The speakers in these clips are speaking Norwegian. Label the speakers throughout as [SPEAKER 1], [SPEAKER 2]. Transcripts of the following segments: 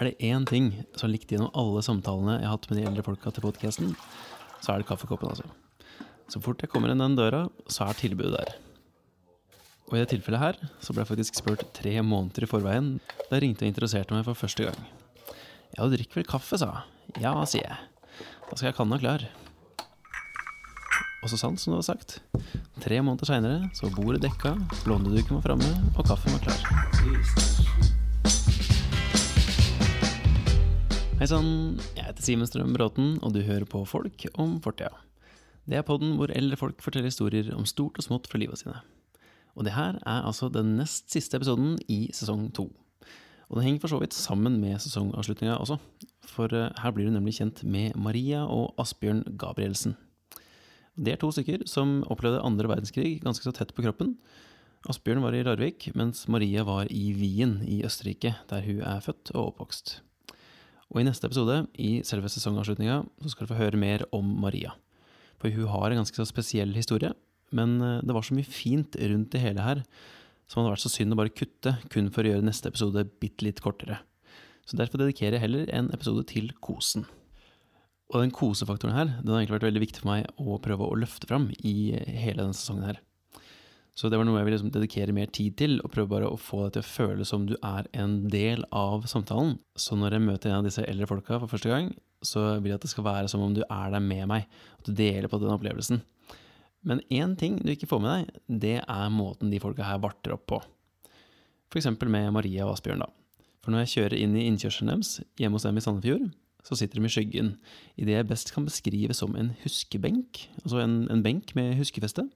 [SPEAKER 1] Er det én ting som er likt gjennom alle samtalene jeg har hatt med de eldre folka til podkasten, så er det kaffekoppen, altså. Så fort jeg kommer inn den døra, så er tilbudet der. Og i det tilfellet her så ble jeg faktisk spurt tre måneder i forveien da jeg ringte og interesserte meg for første gang. Ja, du drikker vel kaffe, sa jeg. Ja, sier jeg. Da skal jeg kanna klar. Og så sant som det var sagt. Tre måneder seinere så var bordet dekka, blondeduken var framme, og kaffen var klar. Hei sann, jeg heter Simen Strøm Bråten, og du hører på Folk om fortida. Det er podden hvor eldre folk forteller historier om stort og smått fra livet sine. Og det her er altså den nest siste episoden i sesong to. Og det henger for så vidt sammen med sesongavslutninga også, for eh, her blir du nemlig kjent med Maria og Asbjørn Gabrielsen. Det er to stykker som opplevde andre verdenskrig ganske så tett på kroppen. Asbjørn var i Larvik, mens Maria var i Wien i Østerrike, der hun er født og oppvokst. Og i neste episode, i selve sesongavslutninga, så skal du få høre mer om Maria. For hun har en ganske så spesiell historie, men eh, det var så mye fint rundt det hele her som hadde vært så synd å bare kutte, kun for å gjøre neste episode bitte litt kortere. Så derfor dedikerer jeg heller en episode til kosen. Og den kosefaktoren her, den har egentlig vært veldig viktig for meg å prøve å løfte fram i hele denne sesongen her. Så det var noe jeg ville liksom dedikere mer tid til, og prøve bare å få deg til å føle som du er en del av samtalen. Så når jeg møter en av disse eldre folka for første gang, så vil jeg at det skal være som om du er der med meg, at du deler på den opplevelsen. Men én ting du ikke får med deg, det er måten de folka her varter opp på. For eksempel med Maria og Asbjørn, da. For når jeg kjører inn i innkjørselen deres, hjemme hos dem i Sandefjord, så sitter de i skyggen i det jeg best kan beskrive som en huskebenk, altså en, en benk med huskefeste.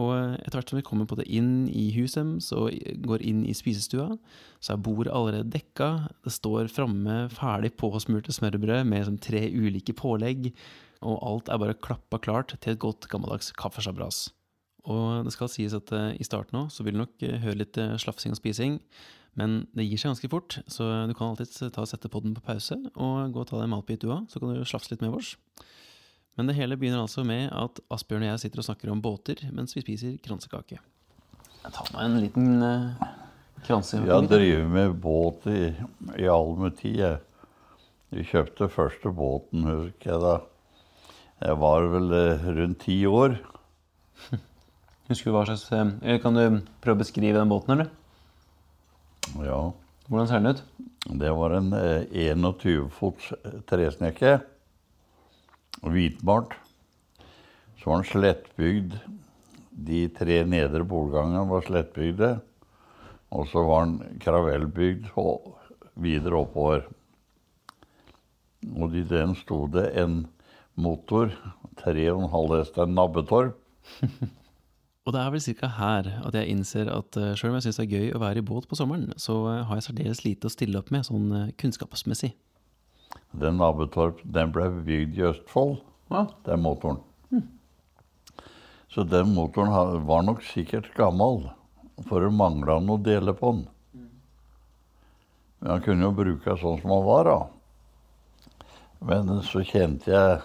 [SPEAKER 1] Og etter hvert som vi kommer på det inn i huset og går inn i spisestua, så er bordet allerede dekka, det står framme ferdig påsmurte smørbrød med liksom tre ulike pålegg, og alt er bare klappa klart til et godt gammeldags kaffesjabras. Og det skal sies at uh, i starten òg så vil du nok uh, høre litt slafsing og spising, men det gir seg ganske fort, så du kan alltids ta og sette podden på pause og gå og ta deg en matbit du òg, så kan du slafse litt med vårs. Men det hele begynner altså med at Asbjørn og jeg sitter og snakker om båter mens vi spiser kransekake. Jeg tar meg en liten uh, kransekake.
[SPEAKER 2] Jeg har drevet med båt i, i all min tid. jeg. Vi kjøpte første båten, husker jeg da. Jeg var vel uh, rundt ti år.
[SPEAKER 1] Husker du hva slags uh, Kan du prøve å beskrive den båten, eller?
[SPEAKER 2] Ja,
[SPEAKER 1] Hvordan ser den ut?
[SPEAKER 2] det var en eh, 21 fots tresnekke. Hvitmalt. Så var den slettbygd. De tre nedre polgangene var slettbygde. Og så var den kravellbygd videre oppover. Og i den sto det en motor, 3,5 hester nabbetorp.
[SPEAKER 1] Og det er vel ca. her at jeg innser at uh, sjøl om jeg syns det er gøy å være i båt på sommeren, så eh, har jeg særdeles lite å stille opp med sånn eh, kunnskapsmessig.
[SPEAKER 2] Den Abbetorp den ble bygd i Østfold,
[SPEAKER 1] Ja.
[SPEAKER 2] den motoren. Så den motoren var nok sikkert gammel, for det mangla noe å dele på den. Men han kunne jo bruke sånn som han var, da. Men så kjente jeg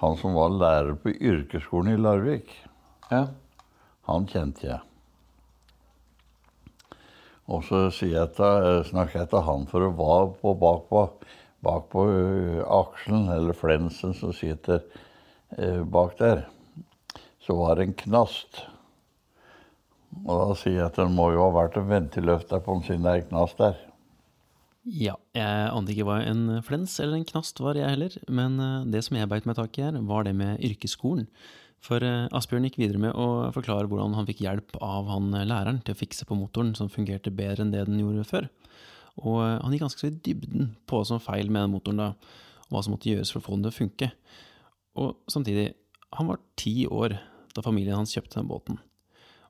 [SPEAKER 2] han som var lærer på yrkesskolen i Larvik.
[SPEAKER 1] ja.
[SPEAKER 2] Han kjente jeg. Og så jeg til, snakker jeg til han, for å være på bakpå bak på ø, akselen, eller flensen, som sitter eh, bak der, så var det en knast. Og da sier jeg at den må jo ha vært en ventiløfter på den siden det er knast der.
[SPEAKER 1] Ja, jeg ante ikke hva en flens eller en knast var, jeg heller. Men eh, det som jeg beit meg tak i her, var det med yrkesskolen. For eh, Asbjørn gikk videre med å forklare hvordan han fikk hjelp av han eh, læreren til å fikse på motoren, som fungerte bedre enn det den gjorde før. Og eh, han gikk ganske så i dybden på hva som var feil med den motoren da, og hva som måtte gjøres for å få den til å funke. Og samtidig, han var ti år da familien hans kjøpte den båten.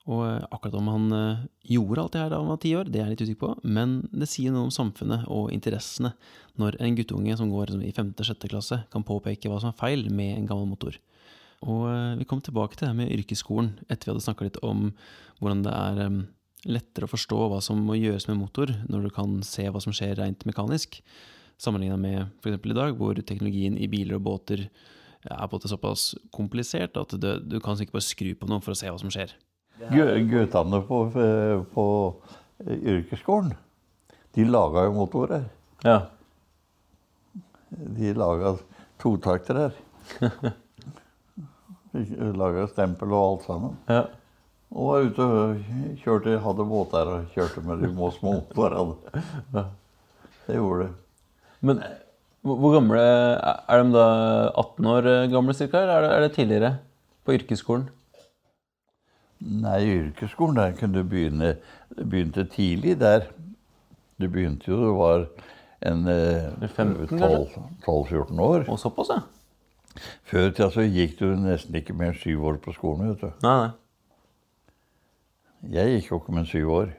[SPEAKER 1] Og eh, akkurat om han eh, gjorde alt det her da han var ti år, det er jeg litt usikker på, men det sier noe om samfunnet og interessene når en guttunge som går liksom, i femte-sjette klasse, kan påpeke hva som er feil med en gammel motor. Og vi kom tilbake til det her med yrkesskolen etter vi hadde snakka litt om hvordan det er lettere å forstå hva som må gjøres med motor, når du kan se hva som skjer rent mekanisk, sammenligna med f.eks. i dag, hvor teknologien i biler og båter er på en måte såpass komplisert at du, du kan ikke bare skru på noe for å se hva som skjer.
[SPEAKER 2] Gu- Guttene på, eh, på yrkesskolen, de laga jo motorer.
[SPEAKER 1] Ja.
[SPEAKER 2] De laga totakter her. De laga stempel og alt sammen.
[SPEAKER 1] Ja.
[SPEAKER 2] Og var ute og kjørte, hadde båter og kjørte med de små små hverandre. Det gjorde de.
[SPEAKER 1] Men hvor hvor gamle Er de da 18 år gamle cirka, eller er det, er tidligere? På yrkesskolen?
[SPEAKER 2] Nei, yrkesskolen der kunne du begynne Du begynte tidlig der. Du begynte jo, du var en eh,
[SPEAKER 1] 15
[SPEAKER 2] 12-14 år.
[SPEAKER 1] Og såpass, ja?
[SPEAKER 2] Før i tida så gikk du nesten ikke mer enn syv år på skolen. vet du.
[SPEAKER 1] Nei, nei.
[SPEAKER 2] Jeg gikk jo ikke med syv år.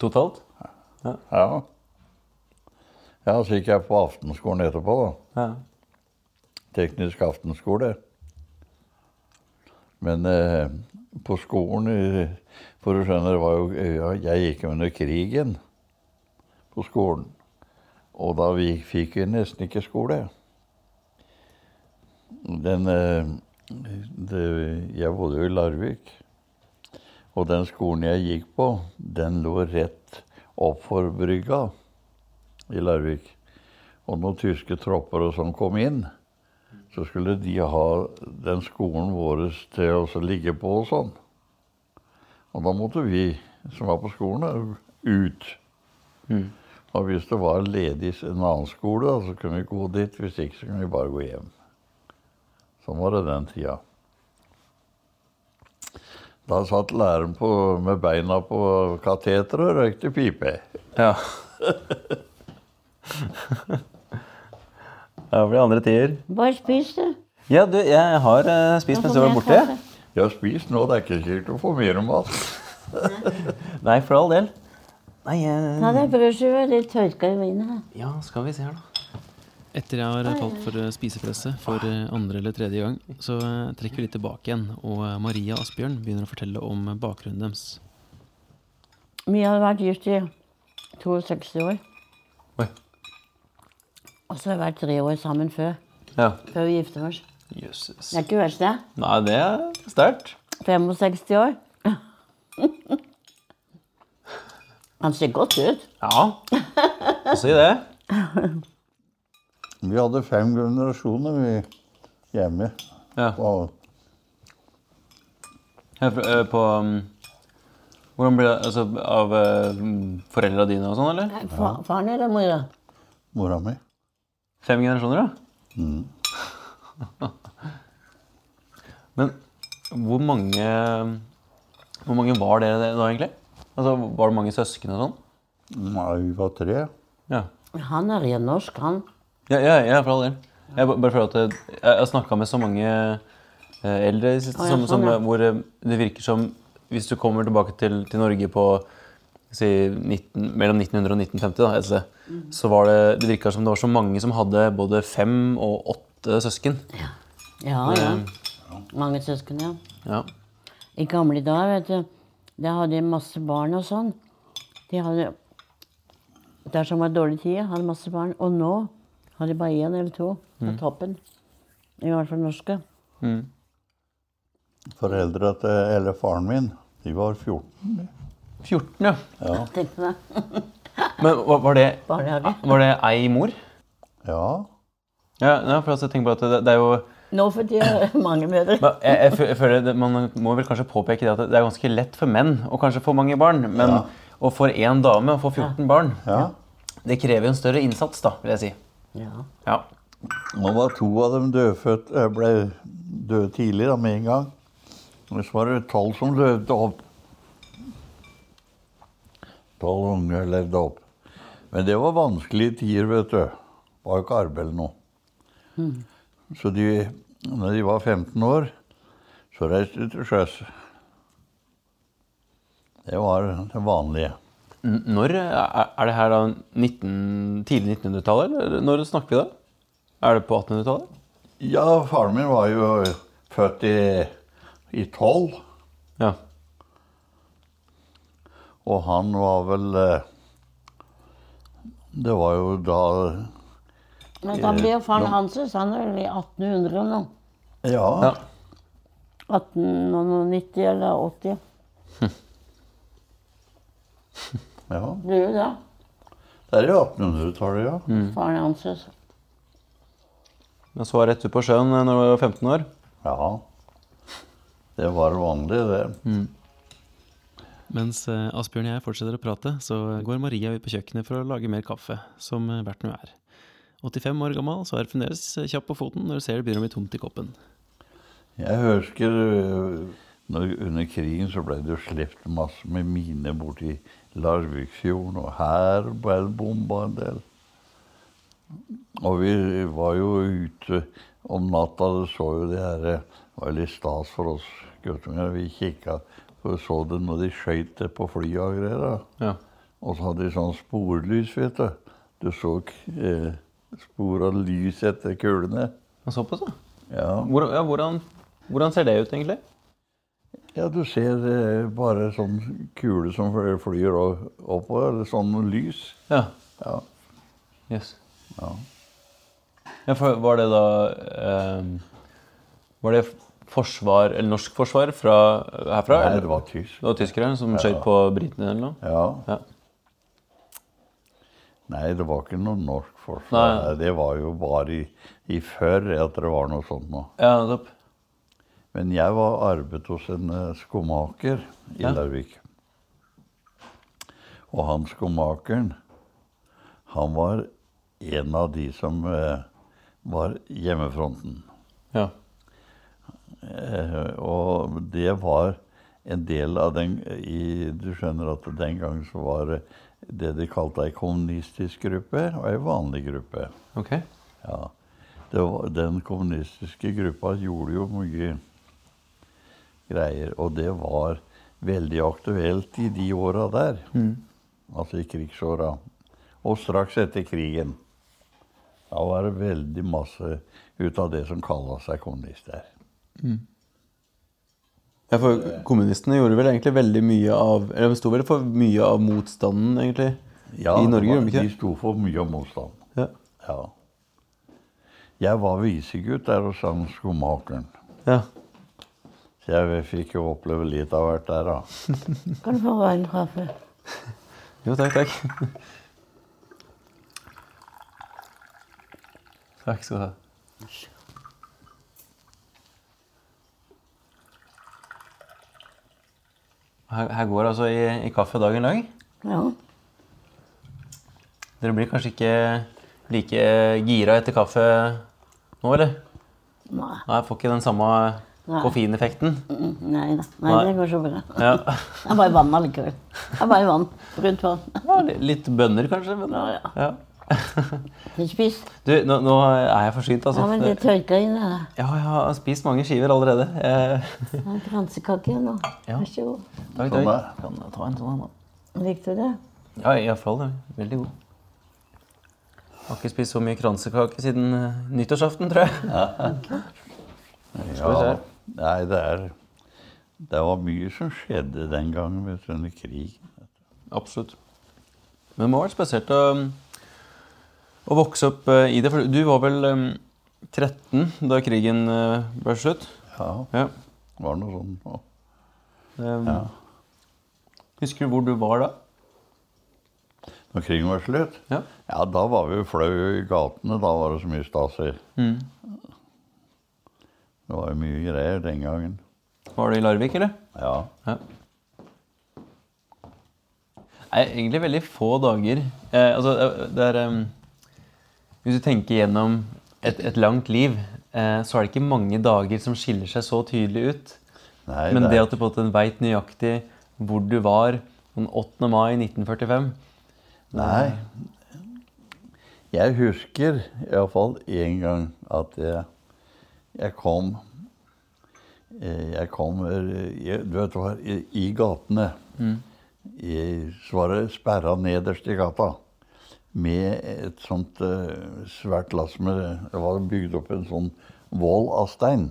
[SPEAKER 1] Totalt?
[SPEAKER 2] Ja. Ja, så gikk jeg på aftenskolen etterpå. da.
[SPEAKER 1] Ja.
[SPEAKER 2] Teknisk aftenskole. Men eh, på skolen For du skjønner, det var jo, ja, jeg gikk under krigen på skolen. Og da vi fikk vi nesten ikke skole. Den eh, det, Jeg bodde jo i Larvik. Og den skolen jeg gikk på, den lå rett opp for brygga i Larvik. Og når tyske tropper og sånn kom inn, så skulle de ha den skolen vår til å ligge på og sånn. Og da måtte vi som var på skolen, ut. Og hvis det var ledig en annen skole, så kunne vi gå dit. Hvis ikke, så kunne vi bare gå hjem. Sånn var det den tida. Da satt læreren på, med beina på kateteret og røykte pipe.
[SPEAKER 1] ja. Det blir andre tider.
[SPEAKER 3] Bare spis, du.
[SPEAKER 1] Ja, du, jeg har uh, spist mens du var borte.
[SPEAKER 2] Jeg har spist nå, det er ikke sikkert du får mer mat.
[SPEAKER 1] Nei, for all del. Nei,
[SPEAKER 3] Ta
[SPEAKER 1] eh,
[SPEAKER 3] deg brødskive, litt tørka i vinet her.
[SPEAKER 1] Ja, skal vi se her, da.
[SPEAKER 4] Etter jeg har falt for eh, spisepresset for eh, andre eller tredje gang, så eh, trekker vi litt tilbake igjen, og Maria Asbjørn begynner å fortelle om bakgrunnen deres.
[SPEAKER 3] Vi har vært gift i 62 år.
[SPEAKER 1] Oi.
[SPEAKER 3] Og så har vi vært tre år sammen før.
[SPEAKER 1] Ja.
[SPEAKER 3] Før vi gifter oss.
[SPEAKER 1] Jøsses.
[SPEAKER 3] Det er ikke verst, det.
[SPEAKER 1] Nei, det er sterkt.
[SPEAKER 3] 65 år. Han ser godt ut.
[SPEAKER 1] Ja. Si det.
[SPEAKER 2] Vi hadde fem generasjoner vi hjemme.
[SPEAKER 1] Ja. På, eh, På um, Hvordan blir det altså, Av uh, foreldra dine og sånn, eller?
[SPEAKER 3] Fa faren eller mora?
[SPEAKER 2] mora mi.
[SPEAKER 1] Fem generasjoner, ja? Men hvor mange Hvor mange var dere da, egentlig? Altså, Var det mange søsken og sånn?
[SPEAKER 2] Nei, vi var tre.
[SPEAKER 1] Ja.
[SPEAKER 3] Han er ren norsk, han.
[SPEAKER 1] Ja, ja, ja, for all del. Jeg bare føler at jeg, jeg har snakka med så mange eh, eldre i siste som,
[SPEAKER 3] sånn,
[SPEAKER 1] som, hvor eh, det virker som Hvis du kommer tilbake til, til Norge på si, 19, mellom 1900 og 1950, da, et sted,
[SPEAKER 3] Mm.
[SPEAKER 1] så var det Det virka som det var så mange som hadde både fem og åtte søsken.
[SPEAKER 3] Ja, ja. Mange søsken, ja.
[SPEAKER 1] Ja.
[SPEAKER 3] I gamle dager, vet du, da hadde de masse barn og sånn. De hadde Der som var dårlig tid, hadde masse barn. Og nå har de bare én eller to på toppen. I hvert fall norske.
[SPEAKER 2] Foreldra til Eller faren min, de var 14.
[SPEAKER 1] 14, ja.
[SPEAKER 3] ja.
[SPEAKER 1] Men var, det Var det ei mor?
[SPEAKER 2] Ja.
[SPEAKER 1] Ja, ja for altså, jeg tenker på at det, det er jo
[SPEAKER 3] Nå for tida er det mange mødre.
[SPEAKER 1] Jeg, jeg, jeg føler det, Man må vel kanskje påpeke det at det er ganske lett for menn å kanskje få mange barn. Men
[SPEAKER 2] Ja.
[SPEAKER 1] å få én dame og få 14 barn,
[SPEAKER 2] ja.
[SPEAKER 1] det krever jo en større innsats, da, vil jeg si.
[SPEAKER 3] Ja.
[SPEAKER 1] Ja.
[SPEAKER 2] Nå var to av dem dødfødt, eh, ble døde tidlig da, med en gang. Og så var det tolv som levde opp. Tolv unger levde opp. Men det var vanskelige tider, vet du. Det var jo ikke arbeid eller noe. Så de, når de var 15 år, så reiste de til sjøs. Det var det vanlige.
[SPEAKER 1] Når Er det her da 19, tidlig 1900-tallet, eller når snakker vi da? Er det på 1800-tallet?
[SPEAKER 2] Ja, faren min var jo født i, i 12.
[SPEAKER 1] Ja.
[SPEAKER 2] Og han var vel eh, Det var jo da
[SPEAKER 3] Men da blir jo faren hans han er vel i 1800 nå?
[SPEAKER 2] Ja.
[SPEAKER 1] ja.
[SPEAKER 3] 1890 eller 80.
[SPEAKER 2] ja.
[SPEAKER 3] Blir jo det.
[SPEAKER 2] Det er jo 1800-tallet, ja.
[SPEAKER 3] Faren hans.
[SPEAKER 1] Men så var rett ut på sjøen når du var 15 år?
[SPEAKER 2] Ja. Det var vanlig, det.
[SPEAKER 5] Mens eh, Asbjørn og jeg fortsetter å prate, så går Maria ut på kjøkkenet for å lage mer kaffe, som verten hvert nå er. 85 år gammel, så er hun fremdeles eh, kjapp på foten når du ser det begynner å bli tomt i koppen.
[SPEAKER 2] Jeg husker når, under krigen så ble det jo sluppet masse med miner borti Larviksfjorden, og her ble det bomba en del. Og vi var jo ute om natta, det så jo de her Det var litt stas for oss guttunger. Vi kikka, for vi så det når de skøyt det på flyet og greier.
[SPEAKER 1] Ja.
[SPEAKER 2] Og så hadde de sånn sporlys, vet du. Du så eh, spor av lys etter kulene.
[SPEAKER 1] Og Såpass, ja.
[SPEAKER 2] Ja.
[SPEAKER 1] Hvordan, ja hvordan, hvordan ser det ut, egentlig?
[SPEAKER 2] Ja, du ser eh, bare sånn kule som flyr oppover, eller sånn lys.
[SPEAKER 1] Ja.
[SPEAKER 2] Ja.
[SPEAKER 1] Yes.
[SPEAKER 2] ja.
[SPEAKER 1] Ja, for var det da eh, Var det forsvar, eller norsk forsvar fra, herfra?
[SPEAKER 2] Nei,
[SPEAKER 1] eller?
[SPEAKER 2] det var tysk.
[SPEAKER 1] Det var tyskere som skjøt på britene eller noe?
[SPEAKER 2] Ja.
[SPEAKER 1] Ja.
[SPEAKER 2] Nei, det var ikke noe norsk forsvar. Nei. Det var jo bare i, i før at det var noe sånt noe.
[SPEAKER 1] Ja, nettopp.
[SPEAKER 2] Men jeg var arbeidet hos en eh, skomaker i
[SPEAKER 1] Ja.
[SPEAKER 2] Larvik. Og han skomakeren, han var en av de som eh, var hjemmefronten.
[SPEAKER 1] Ja.
[SPEAKER 2] Eh, og det var en del av den i, Du skjønner at den gang så var det det de kalte ei kommunistisk gruppe og ei vanlig gruppe.
[SPEAKER 1] Ok.
[SPEAKER 2] Ja. Det var, den kommunistiske gruppa gjorde jo mye greier, og det var veldig aktuelt i de åra der. Altså i krigsåra. Og straks etter krigen. Da var det veldig masse ut av det som kalla seg kommunister.
[SPEAKER 1] Ja, for kommunistene gjorde vel egentlig veldig mye av Eller de sto vel for mye av motstanden, egentlig?
[SPEAKER 2] Ja,
[SPEAKER 1] I Norge, gjorde de ikke
[SPEAKER 2] de sto for mye av motstanden.
[SPEAKER 1] Ja.
[SPEAKER 2] Ja. Jeg var visegutt der hos han skomakeren.
[SPEAKER 1] ja.
[SPEAKER 2] Så jeg fikk jo oppleve litt av hvert der, da.
[SPEAKER 3] Kan du få en kaffe?
[SPEAKER 1] Jo, takk, takk. Takk skal du ha. Her, her går altså i, i kaffe dagen lang.
[SPEAKER 3] Ja.
[SPEAKER 1] Dere blir kanskje ikke like gira etter kaffe nå, eller?
[SPEAKER 3] Nei.
[SPEAKER 1] Nei, får ikke den samme
[SPEAKER 3] Nei.
[SPEAKER 1] koffeineffekten.
[SPEAKER 3] Mm, Nei da. Nei,
[SPEAKER 1] Nei.
[SPEAKER 3] det går så bra.
[SPEAKER 1] Ja.
[SPEAKER 3] Det er bare vann allikevel. Det er bare vann. Brunt vann.
[SPEAKER 1] Ja, litt bønner, kanskje. Men,
[SPEAKER 3] Ja, ja.
[SPEAKER 1] ja.
[SPEAKER 3] Du spis.
[SPEAKER 1] Du, nå, nå er jeg forsynt, altså.
[SPEAKER 3] Ja, men det tørka inn, det.
[SPEAKER 1] Ja, jeg har spist mange skiver allerede. Jeg
[SPEAKER 3] Det er kransekake nå.
[SPEAKER 1] Ja.
[SPEAKER 3] Vær så god.
[SPEAKER 1] takk, takk. Kan jeg ta en sånn, da?
[SPEAKER 3] Likte du det?
[SPEAKER 1] Ja, iallfall. Veldig god. Jeg Har ikke spist så mye kransekake siden eh, nyttårsaften, tror jeg.
[SPEAKER 2] Ja,
[SPEAKER 1] her.
[SPEAKER 2] Nei, det er Det var mye som skjedde den gangen vet du, under krigen.
[SPEAKER 1] Absolutt. Men det må ha vært spesielt å, å vokse opp eh, i det. For du var vel eh, 13 da krigen eh, ble slutt?
[SPEAKER 2] Ja,
[SPEAKER 1] Ja.
[SPEAKER 2] det var noe sånn. Ja.
[SPEAKER 1] Um,
[SPEAKER 2] Ja.
[SPEAKER 1] Husker du hvor du var da?
[SPEAKER 2] Når krigen var slutt?
[SPEAKER 1] Ja.
[SPEAKER 2] Ja, da var vi jo flau i gatene. Da var det så mye Stasi.
[SPEAKER 1] Mm.
[SPEAKER 2] Det var jo mye greier den gangen.
[SPEAKER 1] Var du i Larvik, eller?
[SPEAKER 2] Ja.
[SPEAKER 1] Ja. Det er egentlig veldig få dager eh, altså, det er, um, Hvis du tenker gjennom et, et langt liv, eh, så er det ikke mange dager som skiller seg så tydelig ut.
[SPEAKER 2] Nei,
[SPEAKER 1] Men
[SPEAKER 2] det
[SPEAKER 1] det at du på en veit nøyaktig hvor du var den 8. mai 1945
[SPEAKER 2] Nei. Jeg husker iallfall én gang at jeg, jeg kom eh, Jeg kom eh, jeg, Du vet hva, i, i gatene i, Så var det sperra nederst i gata med et sånt uh, svært lass med Det var bygd opp en sånn voll av stein.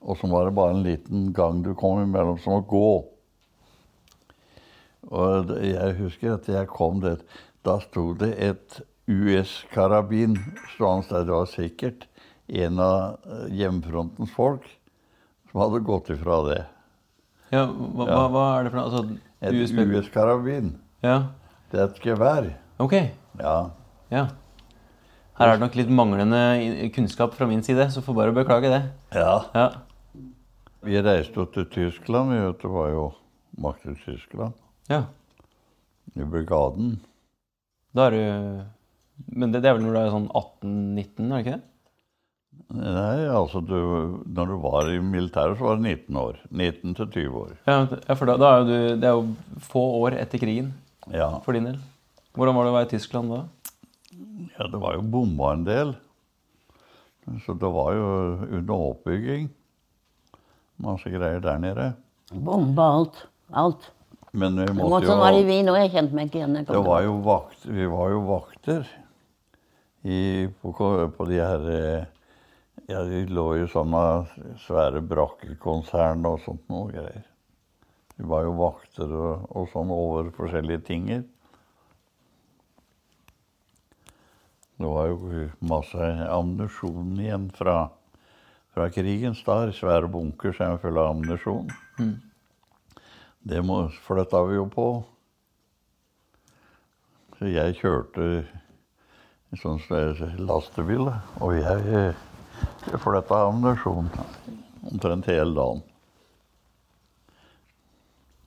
[SPEAKER 2] Og så var det bare en liten gang du kom imellom som å gå. Og jeg husker at jeg kom dit. Da sto det et US-karabin stående der. Det var sikkert en av hjemfrontens hjemmefrontens folk som hadde gått ifra det.
[SPEAKER 1] Ja, hva,
[SPEAKER 2] Ja.
[SPEAKER 1] hva, er det for noe? Altså,
[SPEAKER 2] Et? US-karabin.
[SPEAKER 1] Ja.
[SPEAKER 2] Det er et gevær.
[SPEAKER 1] Ok.
[SPEAKER 2] Ja.
[SPEAKER 1] Ja.
[SPEAKER 4] Her er det nok litt manglende kunnskap fra min side, så får bare beklage det.
[SPEAKER 2] Ja.
[SPEAKER 4] Ja.
[SPEAKER 2] Vi reiste jo til Tyskland. Det var jo makt i Tyskland.
[SPEAKER 4] ja.
[SPEAKER 2] I brigaden.
[SPEAKER 4] Da er du Men det, det er vel når du er sånn 18-19, er det ikke det?
[SPEAKER 2] Nei, altså du, når du var i militæret, så var det 19 år. 19 til 20 år.
[SPEAKER 4] Ja, for da, da er du Det er jo få år etter krigen
[SPEAKER 2] Ja.
[SPEAKER 4] for din del. Hvordan var det å være i Tyskland da?
[SPEAKER 2] ja, det var jo bomba en del. Så det var jo under oppbygging. Masse greier der nede.
[SPEAKER 3] Bomba alt. Alt.
[SPEAKER 2] Men vi måtte jo
[SPEAKER 3] var det i Wien òg. Jeg kjente meg ikke igjen.
[SPEAKER 2] Det var jo vakt, vi var jo vakter i, på, på de her eh, Ja, de lå i sånne svære brakkekonsern og sånt noe greier. De var jo vakter og, og sånn over forskjellige tinger. Det var jo masse ammunisjon igjen fra, fra krigens dager. Svære bunkers er fulle av ammunisjon. Det må, flytta vi jo på. Så jeg kjørte en sånn lastebil, og jeg, jeg flytta ammunisjon omtrent hele dagen.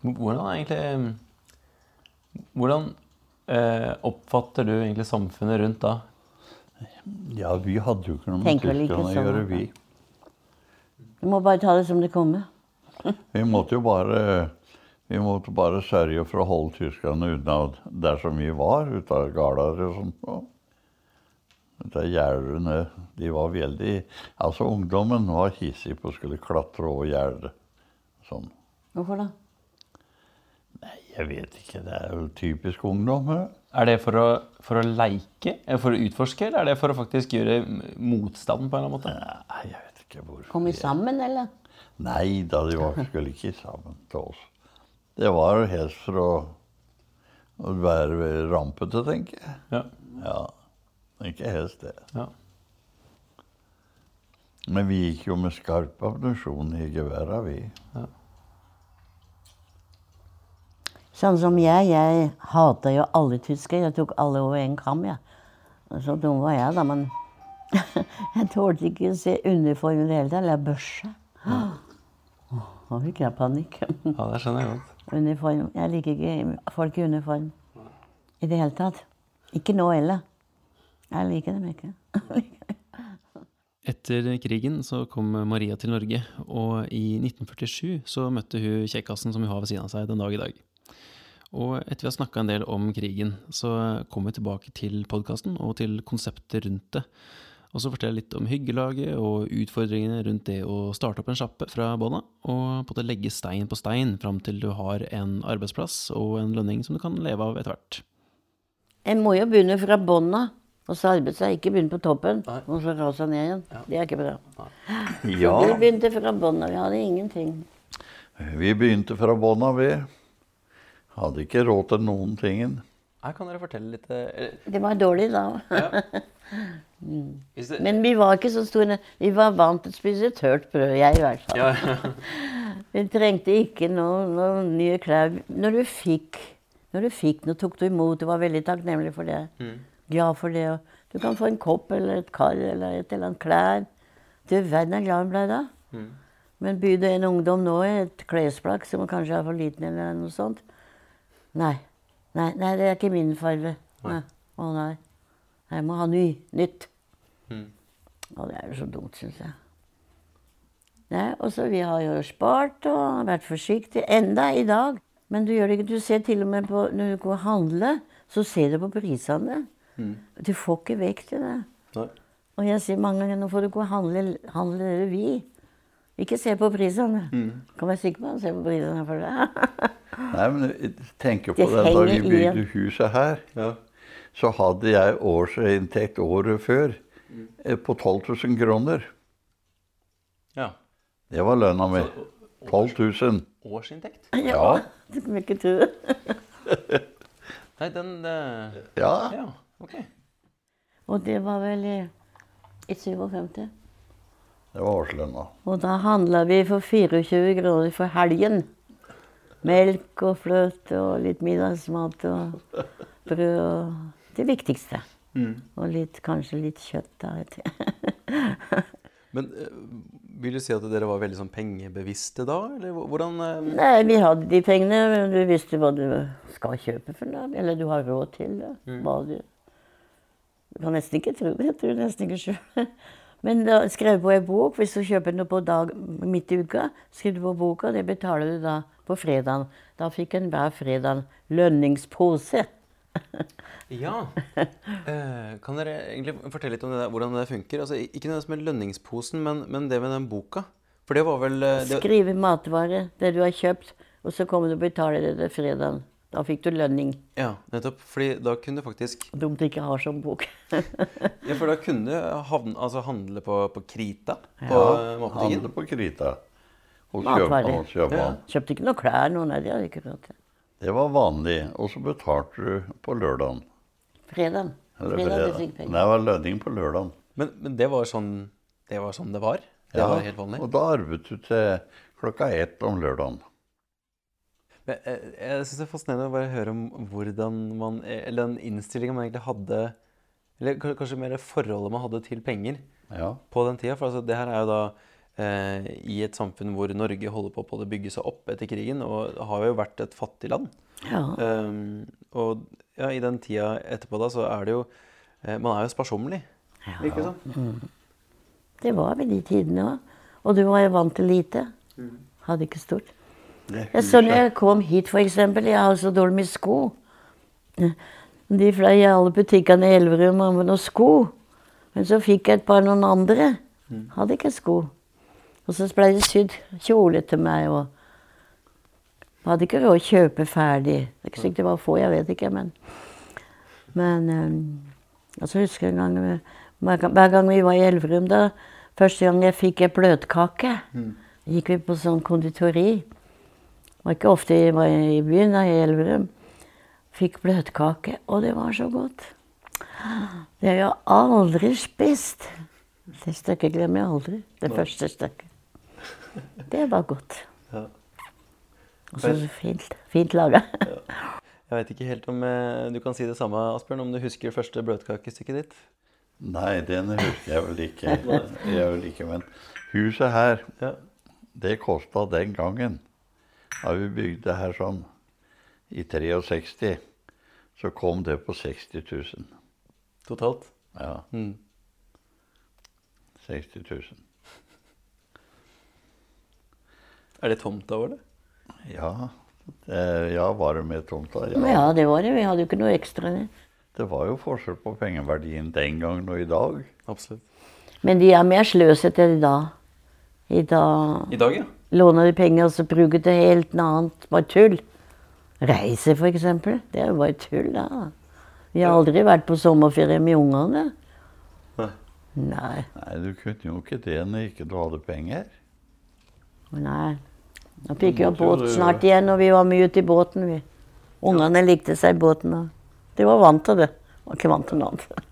[SPEAKER 4] Hvordan egentlig Hvordan eh, oppfatter du egentlig samfunnet rundt da?
[SPEAKER 2] Ja, vi hadde jo ikke noe med tyskerne å
[SPEAKER 3] sånn,
[SPEAKER 2] gjøre,
[SPEAKER 3] da.
[SPEAKER 2] vi.
[SPEAKER 3] Du må bare ta det som det kommer.
[SPEAKER 2] Vi måtte jo bare vi måtte bare sørge for å holde tyskerne unna der som vi var, ute av gårder og sånt. Dette Gjerdene, de var veldig Altså, ungdommen var hissig på å skulle klatre over gjerdet. Sånn.
[SPEAKER 3] Hvorfor da?
[SPEAKER 2] Nei, Jeg vet ikke, det er jo typisk ungdom. ja.
[SPEAKER 4] Er det for å, for å leike? For å utforske, eller er det for å faktisk gjøre motstand på en eller annen måte?
[SPEAKER 2] Nei, jeg vet ikke hvorfor.
[SPEAKER 3] Kom vi sammen, eller?
[SPEAKER 2] Nei da, de var, skulle ikke sammen til oss. Det var helst for å, å være rampete, tenker jeg.
[SPEAKER 4] Ja.
[SPEAKER 2] Ja, ikke helst det.
[SPEAKER 4] ja.
[SPEAKER 2] Men vi gikk jo med skarp ammunisjon i geværa, vi.
[SPEAKER 3] Sånn som jeg. Jeg hata jo alle tyskere. Jeg tok alle over en kam, jeg. Så dum var jeg, da. Men jeg tålte ikke å se uniform i det hele tatt. Eller børse. Nå fikk jeg panikk.
[SPEAKER 4] ja, det skjønner jeg godt.
[SPEAKER 3] Uniform. Jeg liker ikke folk i uniform i det hele tatt. Ikke nå heller. Jeg liker dem ikke.
[SPEAKER 1] Etter krigen så kom Maria til Norge, og i 1947 så møtte hun kjekkasen som hun har ved siden av seg den dag i dag. Og etter vi har snakka en del om krigen, så kom vi tilbake til podkasten og til konseptet rundt det. Og så fortelle litt om hyggelaget og utfordringene rundt det å starte opp en sjappe fra bånda, og på det legge stein på stein fram til du har en arbeidsplass og en lønning som du kan leve av etter hvert.
[SPEAKER 3] En må jo begynne fra bånda. Og så arbeide seg, ikke begynne på toppen og så rase ned igjen. Det er ikke bra.
[SPEAKER 2] Ja,
[SPEAKER 3] Vi begynte fra bånda. Vi hadde ingenting.
[SPEAKER 2] vi begynte fra bånn av, vi. Hadde ikke råd til noen tingen.
[SPEAKER 4] Her kan dere fortelle litt eh,
[SPEAKER 3] Det var dårlig da.
[SPEAKER 4] Ja. det,
[SPEAKER 3] Men vi var ikke så store. Vi var vant til å spise tørt brød. Jeg i hvert fall.
[SPEAKER 4] ja, ja.
[SPEAKER 3] Vi trengte ikke noe, noe nye klær. Når du fikk når du fikk noe, tok du imot. Du var veldig takknemlig for det. Glad for det. og Du kan få en kopp eller et kar eller et eller annet klær. Du verden er glad hun ble da. Men byr det en ungdom nå et klesplagg som kanskje er for liten, eller noe sånt Nei. Nei, nei det er ikke min farge. Nei. Å nei. Jeg må ha ny. Nytt. Og det er jo så dumt, syns jeg. Nei, og så Vi har jo spart og vært forsiktige. Enda i dag. Men du gjør det ikke. Du ser til og med på når du går og handler, så ser du på prisene. Du får ikke vekk til det.
[SPEAKER 4] Nei.
[SPEAKER 3] Og jeg sier mange ganger nå får du gå og handle, handle revy. vi. Ikke se på prisene. Kan være sikker på å se på prisene for det.
[SPEAKER 2] Nei, men jeg tenker på
[SPEAKER 3] Det
[SPEAKER 2] det da vi bygde
[SPEAKER 3] igjen.
[SPEAKER 2] huset her.
[SPEAKER 4] Ja.
[SPEAKER 2] Så hadde jeg årsinntekt året før eh, på 12 000 kroner.
[SPEAKER 4] ja.
[SPEAKER 2] Det var lønna mi. 12 000.
[SPEAKER 4] Årsinntekt?
[SPEAKER 2] Ja.
[SPEAKER 3] Det kan vi ikke tro.
[SPEAKER 4] Nei, den eh,
[SPEAKER 2] Ja.
[SPEAKER 4] Ja, ok.
[SPEAKER 3] Og det var vel i, i 57.
[SPEAKER 2] Det var årslønna.
[SPEAKER 3] Og da handla vi for 24 kroner for helgen. Melk og fløte og litt middagsmat og brød og Det viktigste. Og litt, kanskje litt kjøtt. da, vet jeg.
[SPEAKER 1] Men eh, vil du si at dere var veldig sånn pengebevisste da? Eller hvordan eh,
[SPEAKER 3] Nei, vi hadde de pengene, men du visste hva du skal kjøpe for noe. Eller du har råd til det. Hva du Du kan nesten ikke tro det. Jeg tror nesten ikke sjøl. Men da skrev på ei bok. Hvis du kjøper noe på dag, midt i uka, skriver du på boka, det betaler du da på fredagen. Da fikk en hver fredag lønningspose.
[SPEAKER 1] Ja. Eh, kan dere egentlig fortelle litt om det der, hvordan det funker? Altså, ikke nødvendigvis med lønningsposen, men, men det med den boka. For det var vel eh, det,
[SPEAKER 3] Skrive matvare, det du har kjøpt, og så kommer du og betaler det til fredagen. Da fikk du lønning.
[SPEAKER 1] Ja, nettopp. Fordi da kunne du faktisk
[SPEAKER 3] Dumt ikke har sånn bok.
[SPEAKER 1] Ja, for da kunne du havne, altså handle på, på Krita på
[SPEAKER 2] Ja,
[SPEAKER 1] ja, matbutikken.
[SPEAKER 2] handle på Krita. Og kjøpe, og kjøpe.
[SPEAKER 1] Ja.
[SPEAKER 3] Kjøpte ikke noe klær, noen nei, det hadde ikke råd til.
[SPEAKER 2] Det var vanlig. Og så betalte du på lørdagen.
[SPEAKER 3] Fredagen.
[SPEAKER 2] Eller
[SPEAKER 3] Fredag
[SPEAKER 2] fredag. Det var lønning på lørdagen.
[SPEAKER 1] Men, men det, var sånn, det var sånn det var? Det var helt vanlig?
[SPEAKER 2] Og da arvet du til klokka ett om lørdagen.
[SPEAKER 1] Men, jeg, jeg syns det er fascinerende å bare høre om hvordan man Eller den innstillinga man egentlig hadde Eller kanskje mer forholdet man hadde til penger
[SPEAKER 2] Ja.
[SPEAKER 1] på den tida. For altså, det her er jo da eh, i et samfunn hvor Norge holder på å bygge seg opp etter krigen, og har jo vært et fattig land.
[SPEAKER 3] Ja.
[SPEAKER 1] Um, og ja, i den tida etterpå da, så er det jo eh, Man er jo sparsommelig. Virker det som.
[SPEAKER 3] Det var vi de tidene òg. Og du var jo vant til lite. Hadde ikke stort. Jeg så når jeg kom hit, eksempel, jeg har så dårlig med sko. De fløy i alle butikkene i Elverum med noen sko. Men så fikk jeg et par noen andre. Hadde ikke sko. Og så ble det sydd kjole til meg. og Hadde ikke råd å kjøpe ferdig. Det er ikke sikkert det var få, jeg vet ikke, men Men um, altså husker jeg en gang hver gang- Hver gang vi var i Elverum, da Første gang jeg fikk ei bløtkake, gikk vi på sånn konditori. Var ikke ofte jeg var i byen, da, i Elverum. Fikk bløtkake, og det var så godt. Det har jeg aldri spist. Det stykket glemmer jeg aldri. Det første stykket. Det var godt.
[SPEAKER 1] Ja.
[SPEAKER 3] Og så fint, fint laga.
[SPEAKER 1] Jeg vet ikke helt om eh, du kan si det samme, Asbjørn, om du husker første bløtkakestykket ditt?
[SPEAKER 2] Nei, den husker jeg vel ikke. Jeg vel ikke men huset her,
[SPEAKER 1] Ja.
[SPEAKER 2] det kosta den gangen Da vi bygde her sånn i 63, så kom det på 60 000.
[SPEAKER 1] Totalt?
[SPEAKER 2] Ja,
[SPEAKER 1] Mm.
[SPEAKER 2] 60 000.
[SPEAKER 1] Er det tomta vår, det?
[SPEAKER 2] Ja, det, ja var det med tomta?
[SPEAKER 3] Ja. ja, det var det. Vi hadde jo ikke noe ekstra. det.
[SPEAKER 2] Det var jo forskjell på pengeverdien den gangen og i dag.
[SPEAKER 1] Absolutt.
[SPEAKER 3] Men de er mer sløsete i dag. I dag
[SPEAKER 1] I dag, ja.
[SPEAKER 3] Låner de penger og så bruker til helt noe annet. Bare tull. Reise, for eksempel. Det er jo bare tull, da. Vi har aldri vært på sommerferie med ungene.
[SPEAKER 1] Nei.
[SPEAKER 3] Nei.
[SPEAKER 2] Du kunne jo ikke det når ikke du hadde penger.
[SPEAKER 3] Nei. Da fikk vi jo båt snart igjen, og vi var mye ute i båten. vi. Ungene likte seg i båten. og De var vant til det. Var ikke vant til noe annet.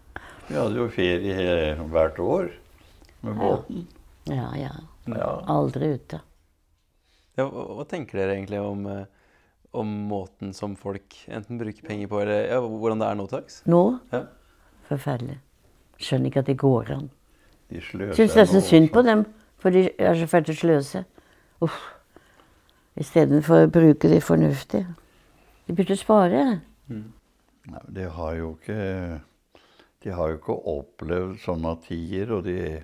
[SPEAKER 2] Vi hadde jo ferie hvert år med båten.
[SPEAKER 3] Ja, ja.
[SPEAKER 2] Ja.
[SPEAKER 3] Aldri ute.
[SPEAKER 1] Ja hva, tenker dere egentlig om, eh, om måten som folk enten bruker penger på, eller ja, hvordan det er nå til dags?
[SPEAKER 3] Nå
[SPEAKER 1] Ja.
[SPEAKER 3] forferdelig. Skjønner ikke at det går an.
[SPEAKER 2] De sløser
[SPEAKER 3] Syns nesten synd på dem, for de er så fælt å sløse. Uff. Istedenfor å bruke de fornuftig. De burde spare.
[SPEAKER 2] Nei, De har jo ikke De har jo ikke opplevd sånne tider, og de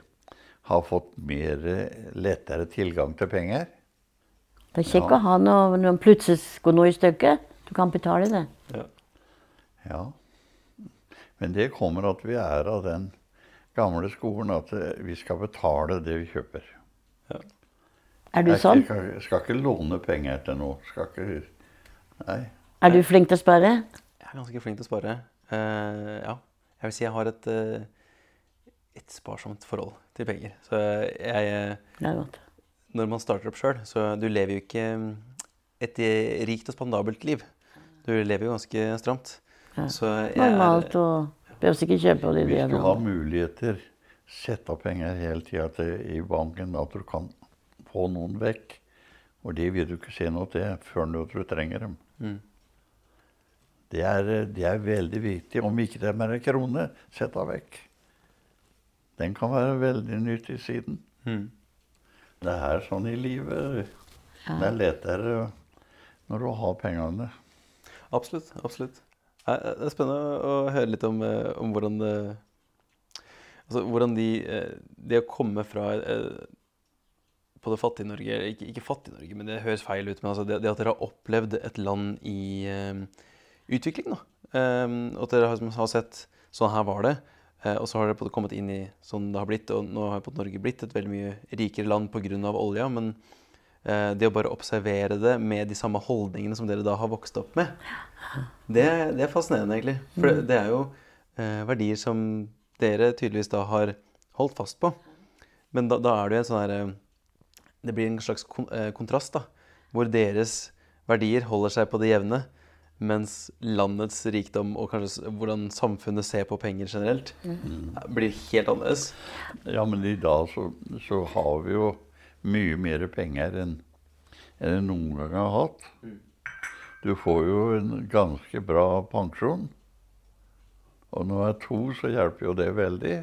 [SPEAKER 2] har fått mer lettere tilgang til penger.
[SPEAKER 3] Det er kjekt
[SPEAKER 2] Ja.
[SPEAKER 3] å ha når, når plutselig går noe i stykker. Du kan betale det.
[SPEAKER 1] Ja.
[SPEAKER 2] Ja. Men det kommer at vi er av den gamle skolen at eh, vi skal betale det vi kjøper.
[SPEAKER 3] Er du
[SPEAKER 2] Jeg
[SPEAKER 3] sånn?
[SPEAKER 2] skal, skal ikke låne penger til noe. Skal ikke Nei.
[SPEAKER 3] Er du flink til å spare?
[SPEAKER 1] Jeg er ganske flink til å spare. Uh, ja. Jeg vil si jeg har et, uh, et sparsomt forhold til penger. Så jeg uh,
[SPEAKER 3] Det er godt.
[SPEAKER 1] Når man starter opp sjøl, så du lever jo ikke mm, et eh, rikt og spandabelt liv. Du lever jo ganske stramt.
[SPEAKER 3] Ja.
[SPEAKER 1] Så jeg
[SPEAKER 3] Normalt og Behøver ikke kjøpe det.
[SPEAKER 2] Hvis du har muligheter, sett av penger hele tida i banken, at du kan få noen vekk. Og det vil du ikke se noe til før du trenger dem.
[SPEAKER 1] Mm.
[SPEAKER 2] Det er, det er veldig viktig. Om ikke det er mer en krone, sett av vekk. Den kan være veldig nyttig siden.
[SPEAKER 1] Mm.
[SPEAKER 2] Det er sånn i livet. Det er lettere når du har pengene.
[SPEAKER 1] Absolutt. absolutt. Eh, Det er spennende å høre litt om, eh, om hvordan det Altså hvordan de eh, Det å komme fra eh, på det fattige Norge Ikke, ikke fattige Norge, men det høres feil ut. Men altså det, det at dere har opplevd et land i eh, utvikling, da. Um, og at dere har, har sett Sånn her var det. Eh, og så har det på måte kommet inn i sånn det har blitt. Og nå har på Norge blitt et veldig mye rikere land pga. olja. Men eh, det å bare observere det med de samme holdningene som dere da har vokst opp med, det, det er fascinerende, egentlig. For det, det er jo eh, verdier som dere tydeligvis da har holdt fast på. Men da, da er det jo en sånn her eh, Det blir en slags kon kontrast, da. Hvor deres verdier holder seg på det jevne, mens landets rikdom og kanskje hvordan samfunnet ser på penger generelt, blir helt annerledes.
[SPEAKER 2] Ja, men i dag så, så har vi jo mye mer penger enn enn jeg noen gang har hatt. Du får jo en ganske bra pensjon. Og når jeg er to, så hjelper jo det veldig.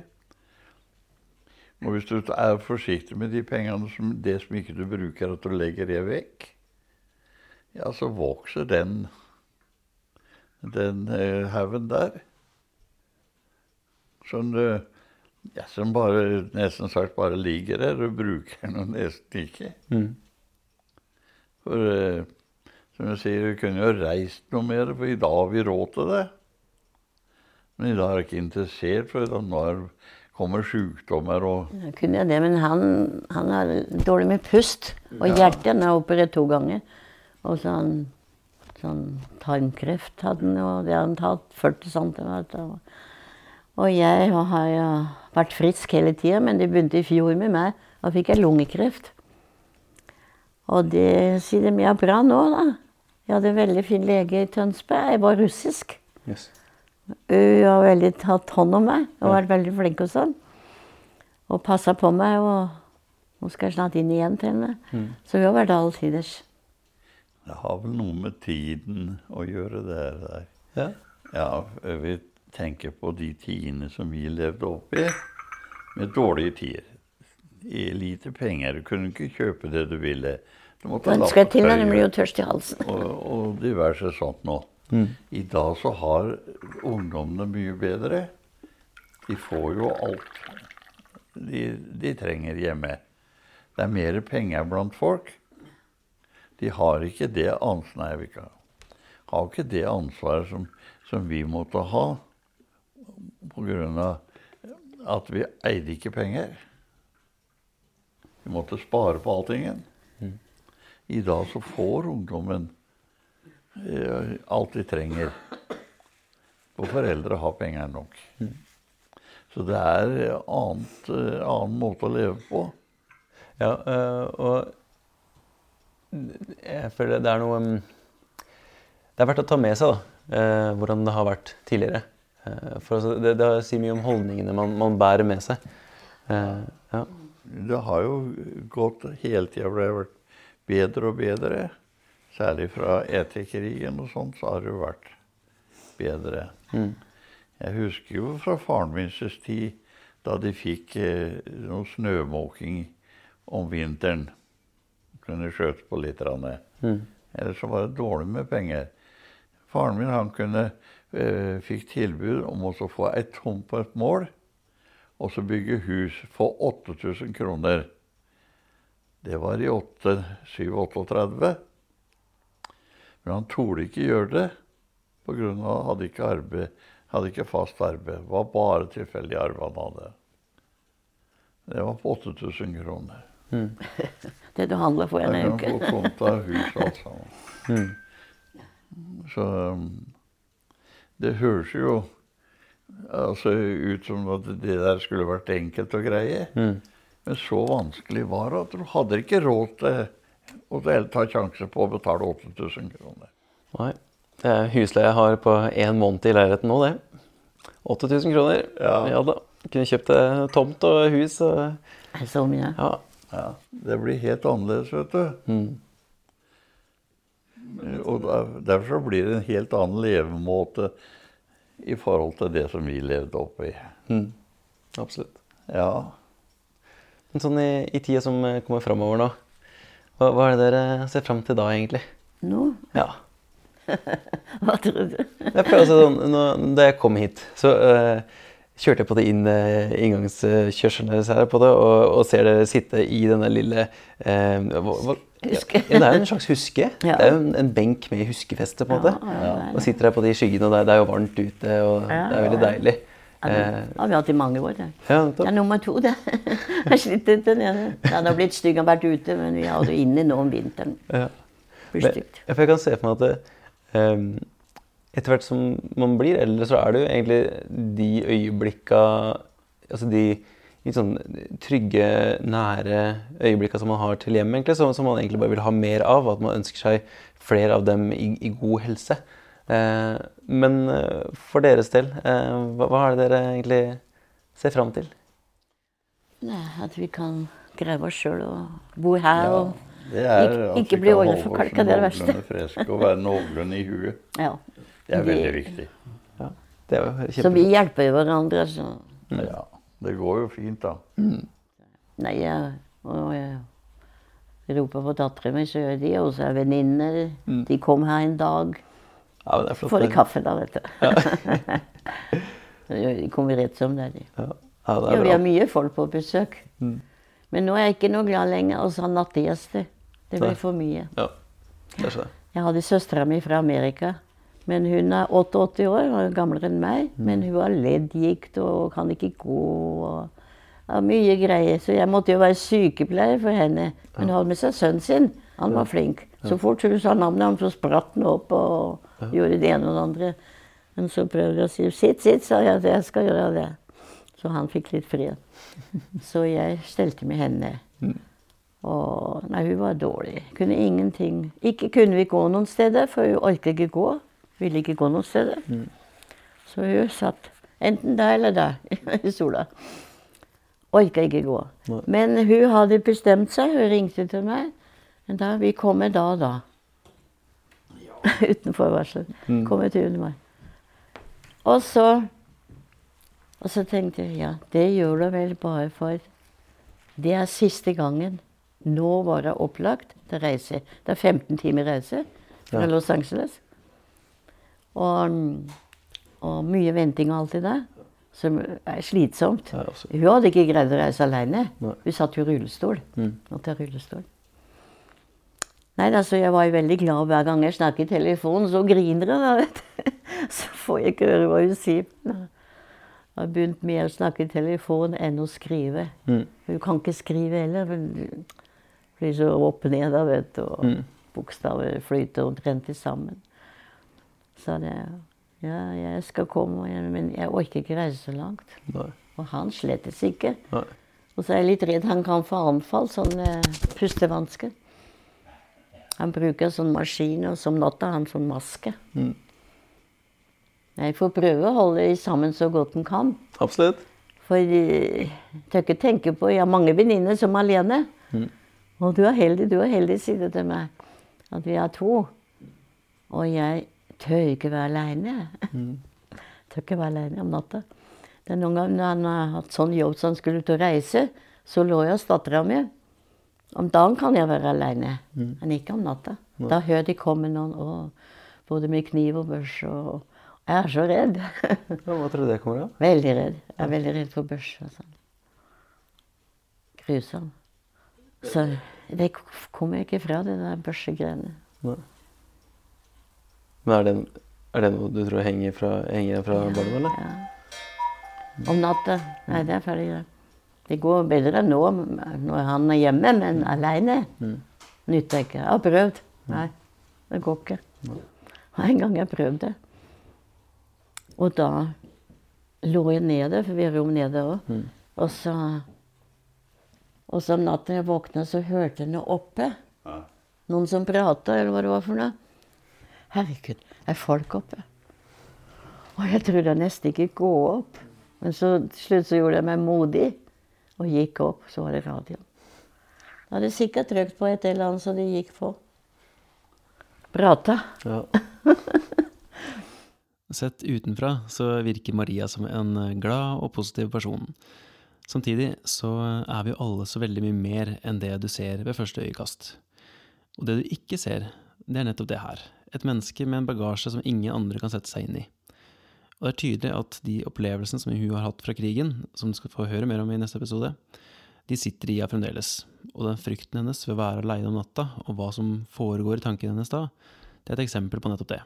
[SPEAKER 2] Og hvis du er forsiktig med de pengene, som, det som ikke du bruker, at du legger det vekk, ja, så vokser den den eh, haugen der. Som du ja, som bare, nesten sagt bare ligger der og bruker den nesten ikke. For eh, som jeg sier, vi kunne jo reist noe mer, for i dag har vi råd til det. Men i dag er jeg ikke interessert, for da nå er, kommer sykdommer og
[SPEAKER 3] Jeg kunne jeg det, men han, han har dårlig med pust. Og hjertet han er operert to ganger. Og så han, sånn tarmkreft hadde han, og det hadde han tatt 40 cm. Og jeg har jo vært frisk hele tida, men det begynte i fjor med meg. Da fikk jeg lungekreft. Og det sier de ja, bra nå, da. Jeg hadde en veldig fin lege i Tønsberg. Jeg var russisk.
[SPEAKER 1] Yes.
[SPEAKER 3] Hun har veldig tatt hånd om meg og vært veldig flink og sånn. Og passa på meg. Og nå skal jeg snart inn igjen til henne. Så hun har vært alltiders.
[SPEAKER 2] Det har vel noe med tiden å gjøre, det der.
[SPEAKER 1] Ja.
[SPEAKER 2] Ja, vi tenker på de tidene som vi levde opp i, med dårlige tider. I lite penger. Du kunne ikke kjøpe det du ville. Du måtte
[SPEAKER 3] ha
[SPEAKER 2] lappe
[SPEAKER 3] skal til når den
[SPEAKER 2] tøyet
[SPEAKER 3] blir jo tørst i halsen.
[SPEAKER 2] og, og diverse sånt noe. I dag så har ungdommene mye bedre. De får jo alt de, de trenger hjemme. Det er mer penger blant folk. De har ikke det ans Nei, vi kan, har ikke det ansvaret som, som vi måtte ha av at vi eide ikke penger. Vi måtte spare på alltingen. I dag så får ungdommen eh, alt de trenger. Og foreldre har penger nok. Så det er en annet, eh, annen måte å leve på.
[SPEAKER 1] Ja, og jeg føler det er noe mm, Det er verdt å ta med seg, da, øh, hvordan det har vært tidligere. Eh, For altså, det, det sier mye om holdningene man, man bærer med seg. Eh, Ja.
[SPEAKER 2] Det har jo gått hele tida ble det vært bedre og bedre. Særlig fra etterkrigen og sånt, så har det jo vært bedre. Jeg husker jo fra faren min sin tid, da de fikk eh, noe snømåking om vinteren. Kunne skjøte på litt. Mm. Ellers så var det dårlig med penger. Faren min han kunne, eh, fikk tilbud om å få et tomt på et mål, og så bygge hus for 8000 kroner. Det var i 7-38. Men han torde ikke gjøre det pga. han hadde ikke arbeid, hadde ikke fast arbeid. Det var bare tilfeldig arv han hadde. Det var på 8000 kroner.
[SPEAKER 3] Det du handler for en
[SPEAKER 2] uke.
[SPEAKER 3] uke.
[SPEAKER 2] kan få tomta, hus og alt sammen. Så um, det høres jo altså, ut som at det der skulle vært enkelt og greie. Men så vanskelig var det at du hadde ikke råd til å ta sjanse på å betale 8000 kroner.
[SPEAKER 1] Nei. Det er husleie jeg har på én måned i leiligheten nå, det. 8000 kroner.
[SPEAKER 2] Ja.
[SPEAKER 1] da. Kunne kjøpt tomt og hus og
[SPEAKER 3] Så mye.
[SPEAKER 1] Ja.
[SPEAKER 2] Ja, det blir helt annerledes, vet du. Og derfor så blir det en helt annen levemåte i forhold til det som vi levde oppe i.
[SPEAKER 1] Mm. Absolutt.
[SPEAKER 2] Ja.
[SPEAKER 1] Men sånn i, i tida som kommer framover nå, hva, hva er det dere ser fram til da, egentlig?
[SPEAKER 3] Nå?
[SPEAKER 1] Ja.
[SPEAKER 3] Hva tror du?
[SPEAKER 1] Jeg prøver å si sånn, Da jeg kom hit, så eh, kjørte jeg på det inn eh, inngangskjørselen her på det, og, og ser dere sitte i denne lille eh, hva, hva,
[SPEAKER 3] Huske.
[SPEAKER 1] Ja, det er jo en slags huske.
[SPEAKER 3] Ja.
[SPEAKER 1] Det er jo en, en benk med huskefeste, på en måte.
[SPEAKER 3] Ja, ja, det
[SPEAKER 1] Og sitter her på de skyggene, og det er, det er jo varmt ute, og
[SPEAKER 3] Ja,
[SPEAKER 1] det er veldig
[SPEAKER 3] ja.
[SPEAKER 1] deilig.
[SPEAKER 3] Ja,
[SPEAKER 1] Eh,
[SPEAKER 3] det har vi hatt i mange år. Det.
[SPEAKER 1] ja,
[SPEAKER 3] Det er nummer to, det. Jeg har slitt ut den ene. Den har blitt stygg og vært ute, men vi har det inne nå om vinteren.
[SPEAKER 1] Ja.
[SPEAKER 3] Blir stygt.
[SPEAKER 1] ja, jeg kan se for meg at det, ehm, etter hvert som man blir eldre, så er det jo egentlig de øyeblikka Altså de litt sånn trygge, nære øyeblikka som man har til hjemmet, egentlig, som, som man egentlig bare vil ha mer av. At man ønsker seg flere av dem i, i god helse. Eh, men eh, for deres del, eh, hva, hva er det dere egentlig ser fram til?
[SPEAKER 3] Nei, At vi kan greie oss sjøl og bo her. og
[SPEAKER 2] Det er
[SPEAKER 3] Ikke- ikke bli
[SPEAKER 2] overforkalka,
[SPEAKER 3] det er det verste.
[SPEAKER 2] noenlunde og være noenlunde i huet.
[SPEAKER 3] ja.
[SPEAKER 2] Det er veldig viktig.
[SPEAKER 1] Det er
[SPEAKER 3] Så vi hjelper jo hverandre. Så.
[SPEAKER 2] Ja, det går jo fint, da.
[SPEAKER 3] Nei, jeg, og jeg roper på dattera mi, så gjør de. Og så er venninner. De kom her en dag.
[SPEAKER 1] Ja, men det er flott.
[SPEAKER 3] Får de kaffe da, vet du. de kommer rett som det er de.
[SPEAKER 1] Ja, ja, det
[SPEAKER 3] Ja,
[SPEAKER 1] er
[SPEAKER 3] vi har mye folk på besøk. Men nå er jeg ikke noe glad lenger å ha nattegjester. Det blir for mye.
[SPEAKER 1] Ja. Jeg
[SPEAKER 3] hadde søstera mi fra Amerika. Men hun er 88 år, og er gamlere enn meg. Men hun har leddgikt og kan ikke gå. og ja, Mye greier. Så jeg måtte jo være sykepleier for henne. Men hun hadde med seg sønnen sin. Han var flink. Så fort hun sa navnet hans, så spratt han opp og gjorde det ene og det andre. Men så prøvde jeg å si 'sitt, sitt', sa jeg. at Jeg skal gjøre det. Så han fikk litt fred. Så jeg stelte med henne. Og nei, hun var dårlig. Kunne ingenting. Ikke kunne vi gå noen steder, for hun orket ikke gå. Ville ikke gå noen Mm. Så hun satt enten der eller der i sola. Orka ikke gå.
[SPEAKER 1] Nei.
[SPEAKER 3] Men hun hadde bestemt seg. Hun ringte til meg. Men da, vi kommer da og da. Uten forvarsel. Kommer til under meg. Og så Og så tenkte jeg ja, det gjør du vel bare for Det er siste gangen. Nå var det opplagt til reise. Det er 15 timer reise fra
[SPEAKER 1] Ja.
[SPEAKER 3] Los Angeles. Og, og mye venting og alt det der. Som er slitsomt. Hun hadde ikke greid å reise alene. Hun satt jo i rullestol.
[SPEAKER 1] Mm.
[SPEAKER 3] Måtte ha rullestol. Nei, altså, jeg var veldig glad hver gang jeg snakket i telefonen. Så griner hun, vet du. Så får jeg ikke høre hva hun sier. Jeg har begynt mer å snakke i telefon enn å skrive.
[SPEAKER 1] Mm.
[SPEAKER 3] Hun kan ikke skrive heller. Hun blir så opp ned, vet du. Og
[SPEAKER 1] Mm.
[SPEAKER 3] bokstaver flyter omtrent sammen. Så det Ja, jeg skal komme, men jeg orker ikke reise så langt.
[SPEAKER 1] Nei.
[SPEAKER 3] Og han slettes ikke.
[SPEAKER 1] Nei.
[SPEAKER 3] Og så er jeg litt redd han kan få anfall, sånn eh, pustevansker. Han bruker sånn maskin, og som natta har han sånn maske.
[SPEAKER 1] Mm.
[SPEAKER 3] Jeg får prøve å holde de sammen så godt han kan.
[SPEAKER 1] Absolutt.
[SPEAKER 3] For jeg tør ikke tenke på Jeg har mange venninner som er alene. Og du er heldig, du er heldig, sier det til meg. At vi er to. Og jeg tør ikke være aleine. Tør ikke være aleine om natta. Det er noen ganger når han har hatt sånn jobb så han skulle ut og reise, så lå jeg hos dattera mi. Om dagen kan jeg være aleine, men ikke om natta. Da hører de komme noen, og, både med kniv og børs. Og jeg er så redd.
[SPEAKER 1] Ja, hva tror du det kommer av?
[SPEAKER 3] Veldig redd. Jeg er veldig redd for børs. sånn. Grusom. Så det kommer ikke fra, det der børsegreiene.
[SPEAKER 1] Men er det, er det noe du tror henger, fra, henger fra barndommen, eller?
[SPEAKER 3] Ja. Om natta. Nei, det er ferdig. Det går bedre nå når han er hjemme, men aleine nytter ikke. Jeg har prøvd. Nei, det går ikke. Og En gang jeg prøvde. Og da lå jeg nede, for vi har rom nede òg. Og så Og så om natta jeg våkna, så hørte jeg noe oppe. Noen som prata, eller hva det var for noe. Herregud, er folk oppe? Og jeg trodde jeg nesten ikke gå opp. Men så til slutt så gjorde jeg meg modig og gikk opp. Så var det radioen. Da hadde sikkert trykt på et eller annet så det gikk på. prata.
[SPEAKER 4] Ja.
[SPEAKER 1] Sett utenfra så virker Maria som en glad og positiv person. Samtidig så er vi alle så veldig mye mer enn det du ser ved første øyekast. Og det du ikke ser, det er nettopp det her. Et menneske med en bagasje som ingen andre kan sette seg inn i. Og det er tydelig at de opplevelsene som hun har hatt fra krigen, som du skal få høre mer om i neste episode, de sitter i henne fremdeles. Og den frykten hennes ved å være aleine om natta, og hva som foregår i tankene hennes da, det er et eksempel på nettopp det.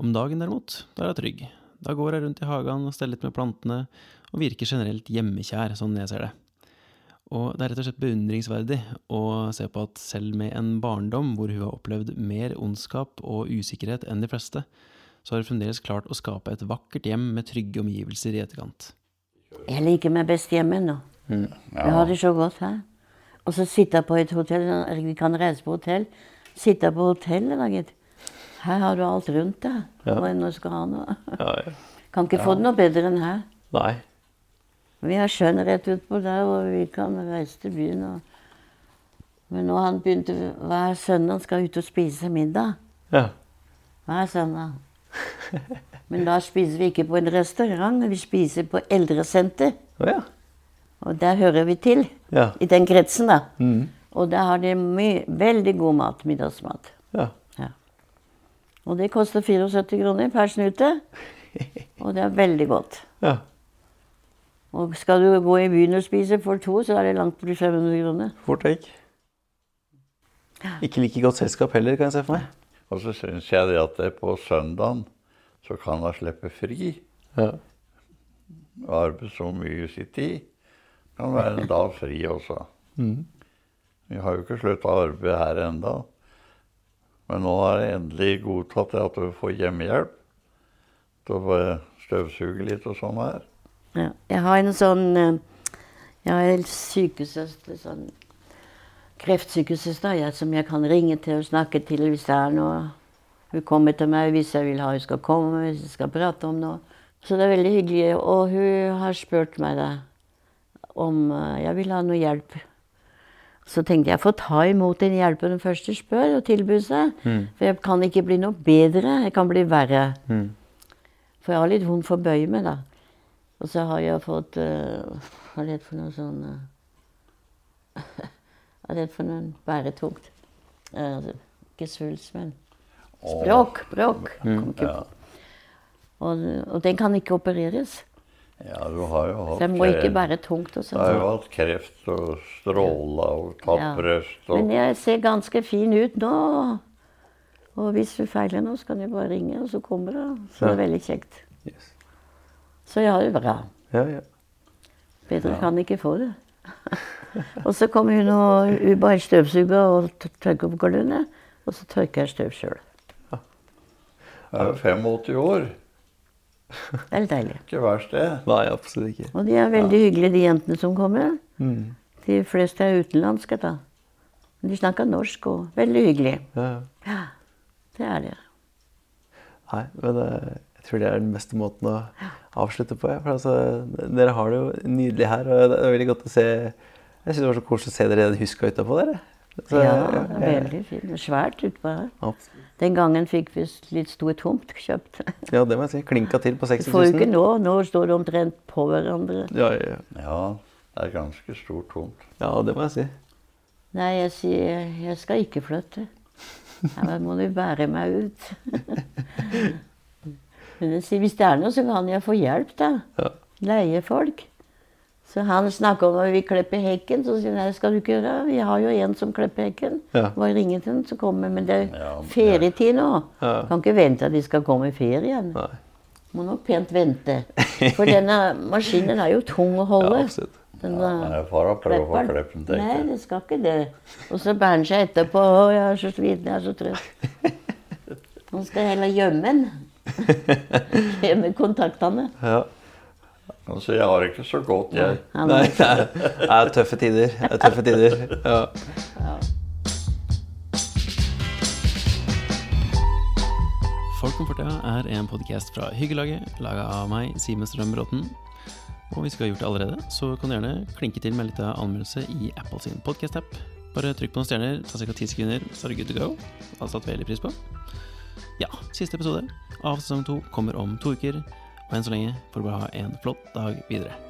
[SPEAKER 1] Om dagen derimot, da er hun trygg. Da går hun rundt i hagen og steller litt med plantene, og virker generelt hjemmekjær, sånn jeg ser det. Og det er rett og slett beundringsverdig å se på at selv med en barndom hvor hun har opplevd mer ondskap og usikkerhet enn de fleste, så har hun fremdeles klart å skape et vakkert hjem med trygge omgivelser i etterkant.
[SPEAKER 3] Jeg liker meg best hjemme nå. Jeg har det så godt her. Og så sitte på et hotell. Vi kan reise på hotell. Sitte på hotellet, da, gitt. Her har du alt rundt deg.
[SPEAKER 4] Ja.
[SPEAKER 3] Hva enn du skal ha nå.
[SPEAKER 4] Ja, ja.
[SPEAKER 3] Kan ikke få det noe bedre enn her.
[SPEAKER 4] Nei.
[SPEAKER 3] Vi har sjøen rett utpå der, og vi kan reise til byen. Og... Men nå han begynte hver søndag skal ut og spise middag.
[SPEAKER 4] Ja.
[SPEAKER 3] Hver søndag. Men da spiser vi ikke på en restaurant, vi spiser på eldresenter.
[SPEAKER 4] Oh, ja.
[SPEAKER 3] Og der hører vi til.
[SPEAKER 4] Ja.
[SPEAKER 3] I den kretsen, da.
[SPEAKER 4] Mm.
[SPEAKER 3] Og der har de veldig god mat. Middagsmat.
[SPEAKER 4] Ja.
[SPEAKER 3] Ja. Og det koster 74 kroner per snute. Og det er veldig godt.
[SPEAKER 4] Ja.
[SPEAKER 3] Og skal du gå i byen og spise for to, så er det langt borti 500 kroner.
[SPEAKER 4] Fort vekk. Ikke like godt selskap heller, kan jeg se for meg.
[SPEAKER 2] Og så syns jeg det at det på søndagen så kan man slippe fri.
[SPEAKER 4] Ja.
[SPEAKER 2] Arbeide så mye i sin tid. Kan være en dag fri også.
[SPEAKER 4] Mm.
[SPEAKER 2] Vi har jo ikke slutta å arbeide her enda. Men nå er det endelig godtatt at du får hjemmehjelp til å støvsuge litt og sånn her.
[SPEAKER 3] Ja. Jeg har en sånn eh, Jeg har en sykesøster, sånn kreftsykesøster, jeg, som jeg kan ringe til og snakke til hvis det er noe. Hun kommer til meg hvis jeg vil ha hun skal komme, hvis jeg skal prate om noe. Så det er veldig hyggelig. Og hun har spurt meg da om eh, jeg vil ha noe hjelp. Så tenkte jeg jeg får ta imot den hjelpen den første spør og tilbyr seg. For jeg kan ikke bli noe bedre, jeg kan bli verre.
[SPEAKER 4] Mm.
[SPEAKER 3] For jeg har litt vondt for å bøye meg, da. Og så har jeg fått uh, Hva er det for noe sånn uh, Hva er det for noe bæretungt? Uh, ikke svulst, men Språk. Språk. Mm.
[SPEAKER 2] Ja.
[SPEAKER 3] Og, og den kan ikke opereres.
[SPEAKER 2] ja, du har jo hatt
[SPEAKER 3] må ikke bære tungt. og
[SPEAKER 2] Du har jo
[SPEAKER 3] sånn.
[SPEAKER 2] hatt kreft og stråla og tatt
[SPEAKER 3] Ja.
[SPEAKER 2] brøst og
[SPEAKER 3] Men jeg ser ganske fin ut nå. Og hvis du feiler noe, så kan jeg bare ringe, og så kommer du. Så det er veldig kjekt.
[SPEAKER 4] Yes.
[SPEAKER 3] Så jeg har det bra.
[SPEAKER 4] Ja, ja.
[SPEAKER 3] Bedre kan ikke få det. og så kommer hun og hun bare støvsuger og tørker på gulvene. Og så tørker jeg støv sjøl.
[SPEAKER 2] Jeg er jo 85 år.
[SPEAKER 3] Det er litt deilig.
[SPEAKER 2] Ikke verst, det.
[SPEAKER 4] Nei, absolutt ikke.
[SPEAKER 3] Og de er veldig hyggelige, de jentene som kommer.
[SPEAKER 4] Mm.
[SPEAKER 3] De fleste er utenlandske, da. Men de snakker norsk og veldig hyggelig.
[SPEAKER 4] Ja, ja.
[SPEAKER 3] Ja, det er det.
[SPEAKER 4] Nei, men eh, jeg tror det er den beste måten å avslutte på. Ja. For altså, dere har det jo nydelig her, og det er veldig godt å se Jeg syns det var så koselig å se dere i den huska utapå dere. Så,
[SPEAKER 3] Ja, det er veldig fint. Svært utpå her. Den gangen fikk vi litt stor tomt kjøpt.
[SPEAKER 4] Ja, det må jeg si. Klinka til på 60
[SPEAKER 3] 000. får ikke nå. Nå står det omtrent på hverandre.
[SPEAKER 4] Ja, ja, ja.
[SPEAKER 2] Ja, det er ganske stort tomt.
[SPEAKER 4] ja, det må jeg si.
[SPEAKER 3] Nei, jeg sier jeg skal ikke flytte. Her må du bære meg ut. Men jeg sier, hvis det er noe, så kan jeg få hjelp, da.
[SPEAKER 4] Ja.
[SPEAKER 3] Leie folk. Så han snakker om at vi klipper hekken. Så sier jeg nei, skal du ikke gjøre. Vi har jo en som klipper hekken.
[SPEAKER 4] Ja.
[SPEAKER 3] Bare ringe til den, så kommer Men det er
[SPEAKER 2] Ja,
[SPEAKER 3] ferietid nå.
[SPEAKER 4] Ja.
[SPEAKER 3] Kan ikke vente at de skal komme i ferien.
[SPEAKER 4] Nei.
[SPEAKER 3] Må nok pent vente. For denne maskinen er jo tung å
[SPEAKER 4] Ja,
[SPEAKER 3] holde.
[SPEAKER 4] absolutt.
[SPEAKER 3] Den,
[SPEAKER 2] Ja, men jeg får prøve å få
[SPEAKER 3] Klepperen?
[SPEAKER 2] kleppen,
[SPEAKER 3] Nei, det skal ikke det. Og så bærer han seg etterpå. 'Å, jeg er så sliten, jeg er så trøtt'. Han skal heller gjemme den. Gjemme kontaktene.
[SPEAKER 4] Ja.
[SPEAKER 2] Altså, jeg har det ikke så godt, jeg.
[SPEAKER 4] Nei, det er, det er tøffe tider. Det er tøffe tider. Ja.
[SPEAKER 1] Folk om fortida er en podkast fra Hyggelaget, laga av meg, Simen Strøm Bråten. Og hvis du ikke har gjort det allerede, så kan du gjerne klinke til med litt av anmeldelse i Apple sin podcast-app. Bare trykk på noen stjerner, ta ca. ti sekunder, så er det good to go. Det hadde satt veldig pris på. Ja, siste episode av sesong to kommer om to uker. Og enn så lenge får du bare ha en flott dag videre.